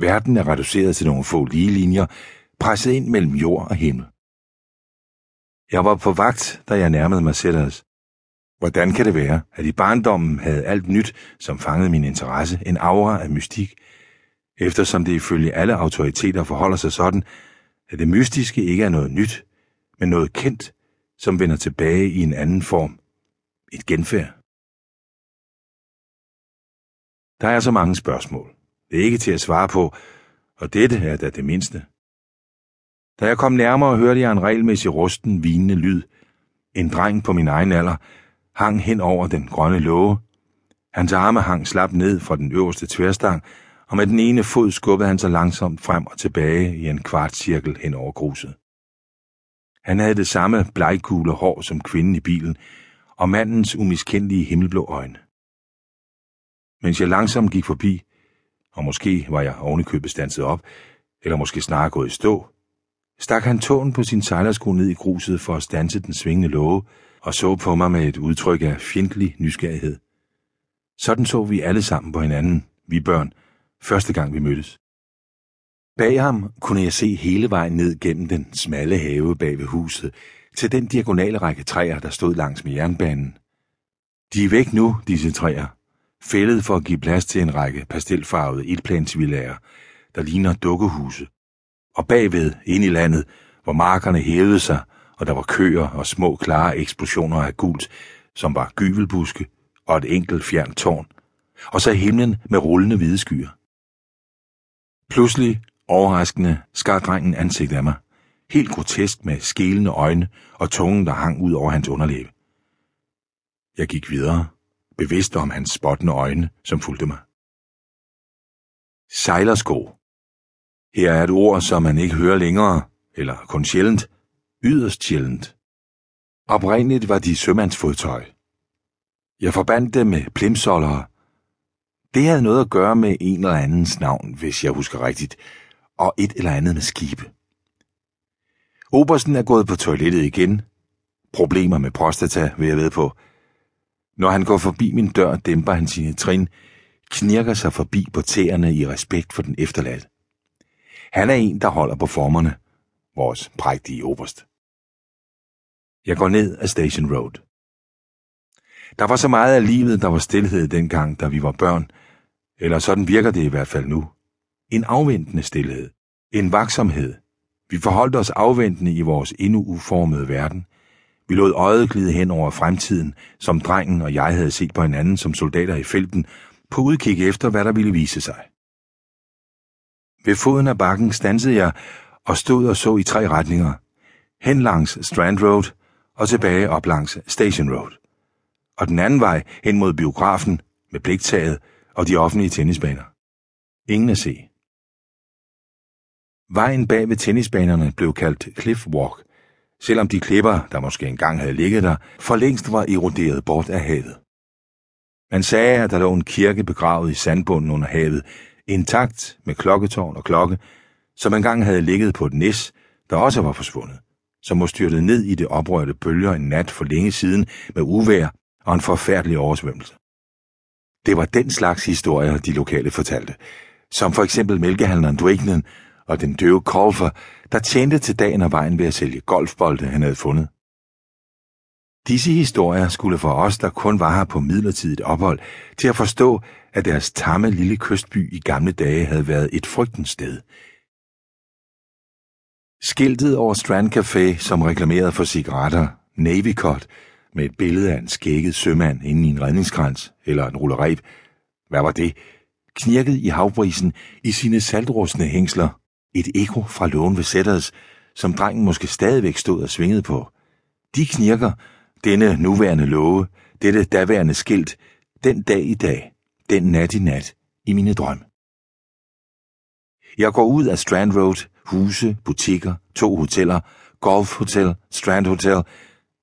Verden er reduceret til nogle få lige linjer, presset ind mellem jord og himmel. Jeg var på vagt, da jeg nærmede mig Sellers. Hvordan kan det være, at i barndommen havde alt nyt, som fangede min interesse, en aura af mystik, eftersom det ifølge alle autoriteter forholder sig sådan, at det mystiske ikke er noget nyt, men noget kendt, som vender tilbage i en anden form. Et genfærd. Der er så mange spørgsmål. Det er ikke til at svare på, og dette er da det mindste. Da jeg kom nærmere, hørte jeg en regelmæssig rusten, vinende lyd. En dreng på min egen alder hang hen over den grønne låge. Hans arme hang slap ned fra den øverste tværstang, og med den ene fod skubbede han sig langsomt frem og tilbage i en kvart cirkel hen over gruset. Han havde det samme bleggule hår som kvinden i bilen, og mandens umiskendelige himmelblå øjne. Mens jeg langsomt gik forbi, og måske var jeg ovenikøbet stanset op, eller måske snarere gået i stå, stak han tåen på sin sejlersko ned i gruset for at stanse den svingende låge, og så på mig med et udtryk af fjendtlig nysgerrighed. Sådan så vi alle sammen på hinanden, vi børn, første gang vi mødtes. Bag ham kunne jeg se hele vejen ned gennem den smalle have bag ved huset, til den diagonale række træer, der stod langs med jernbanen. De er væk nu, disse træer, fældet for at give plads til en række pastelfarvede etplansvillager, der ligner dukkehuse. Og bagved, ind i landet, hvor markerne hævede sig, og der var køer og små klare eksplosioner af gult, som var gyvelbuske og et enkelt fjernt tårn, og så himlen med rullende hvide skyer. Pludselig, overraskende, skar drengen ansigt af mig, helt grotesk med skælende øjne og tungen, der hang ud over hans underlæbe. Jeg gik videre, bevidst om hans spottende øjne, som fulgte mig. Sejlersko. Her er et ord, som man ikke hører længere, eller kun sjældent, yderst sjældent. Oprindeligt var de sømandsfodtøj. Jeg forbandt dem med plimsollere. Det havde noget at gøre med en eller andens navn, hvis jeg husker rigtigt, og et eller andet med skibe. Obersten er gået på toilettet igen. Problemer med prostata, vil jeg ved på. Når han går forbi min dør, dæmper han sine trin, knirker sig forbi på tæerne i respekt for den efterladte. Han er en, der holder på formerne, vores prægtige oberst. Jeg går ned ad Station Road. Der var så meget af livet, der var stillhed dengang, da vi var børn, eller sådan virker det i hvert fald nu. En afventende stillhed, en vaksomhed. Vi forholdt os afventende i vores endnu uformede verden. Vi lod øjet glide hen over fremtiden, som drengen og jeg havde set på hinanden som soldater i felten, på udkig efter, hvad der ville vise sig. Ved foden af bakken stansede jeg og stod og så i tre retninger. Hen langs Strand Road og tilbage op langs Station Road. Og den anden vej hen mod biografen med bliktaget og de offentlige tennisbaner. Ingen at se. Vejen bag ved tennisbanerne blev kaldt Cliff Walk, selvom de klipper, der måske engang havde ligget der, for længst var eroderet bort af havet. Man sagde, at der lå en kirke begravet i sandbunden under havet, intakt med klokketårn og klokke, som engang havde ligget på et næs, der også var forsvundet, som var styrtet ned i det oprørte bølger en nat for længe siden med uvær og en forfærdelig oversvømmelse. Det var den slags historier, de lokale fortalte, som for eksempel mælkehandleren Dwagnen og den døve Kolfer, der tjente til dagen og vejen ved at sælge golfbolde, han havde fundet. Disse historier skulle for os, der kun var her på midlertidigt ophold, til at forstå, at deres tamme lille kystby i gamle dage havde været et frygtens sted. Skiltet over Strand Café, som reklamerede for cigaretter, Navy Cut, med et billede af en skægget sømand inde i en redningskrans eller en rullereb, hvad var det, knirket i havbrisen i sine saltrustne hængsler, et ekko fra lågen ved Sætters, som drengen måske stadigvæk stod og svingede på. De knirker, denne nuværende låge, dette daværende skilt, den dag i dag, den nat i nat, i mine drømme. Jeg går ud af Strand Road, huse, butikker, to hoteller, golfhotel, Strand Hotel,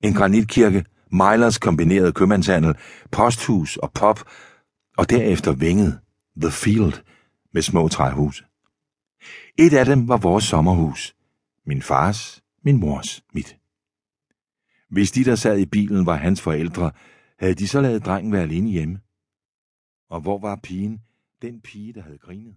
en granitkirke, Milers kombineret købmandshandel, posthus og pop, og derefter vinget, The Field, med små træhuse. Et af dem var vores sommerhus. Min fars, min mors, mit. Hvis de, der sad i bilen, var hans forældre, havde de så lavet drengen være alene hjemme. Og hvor var pigen, den pige, der havde grinet?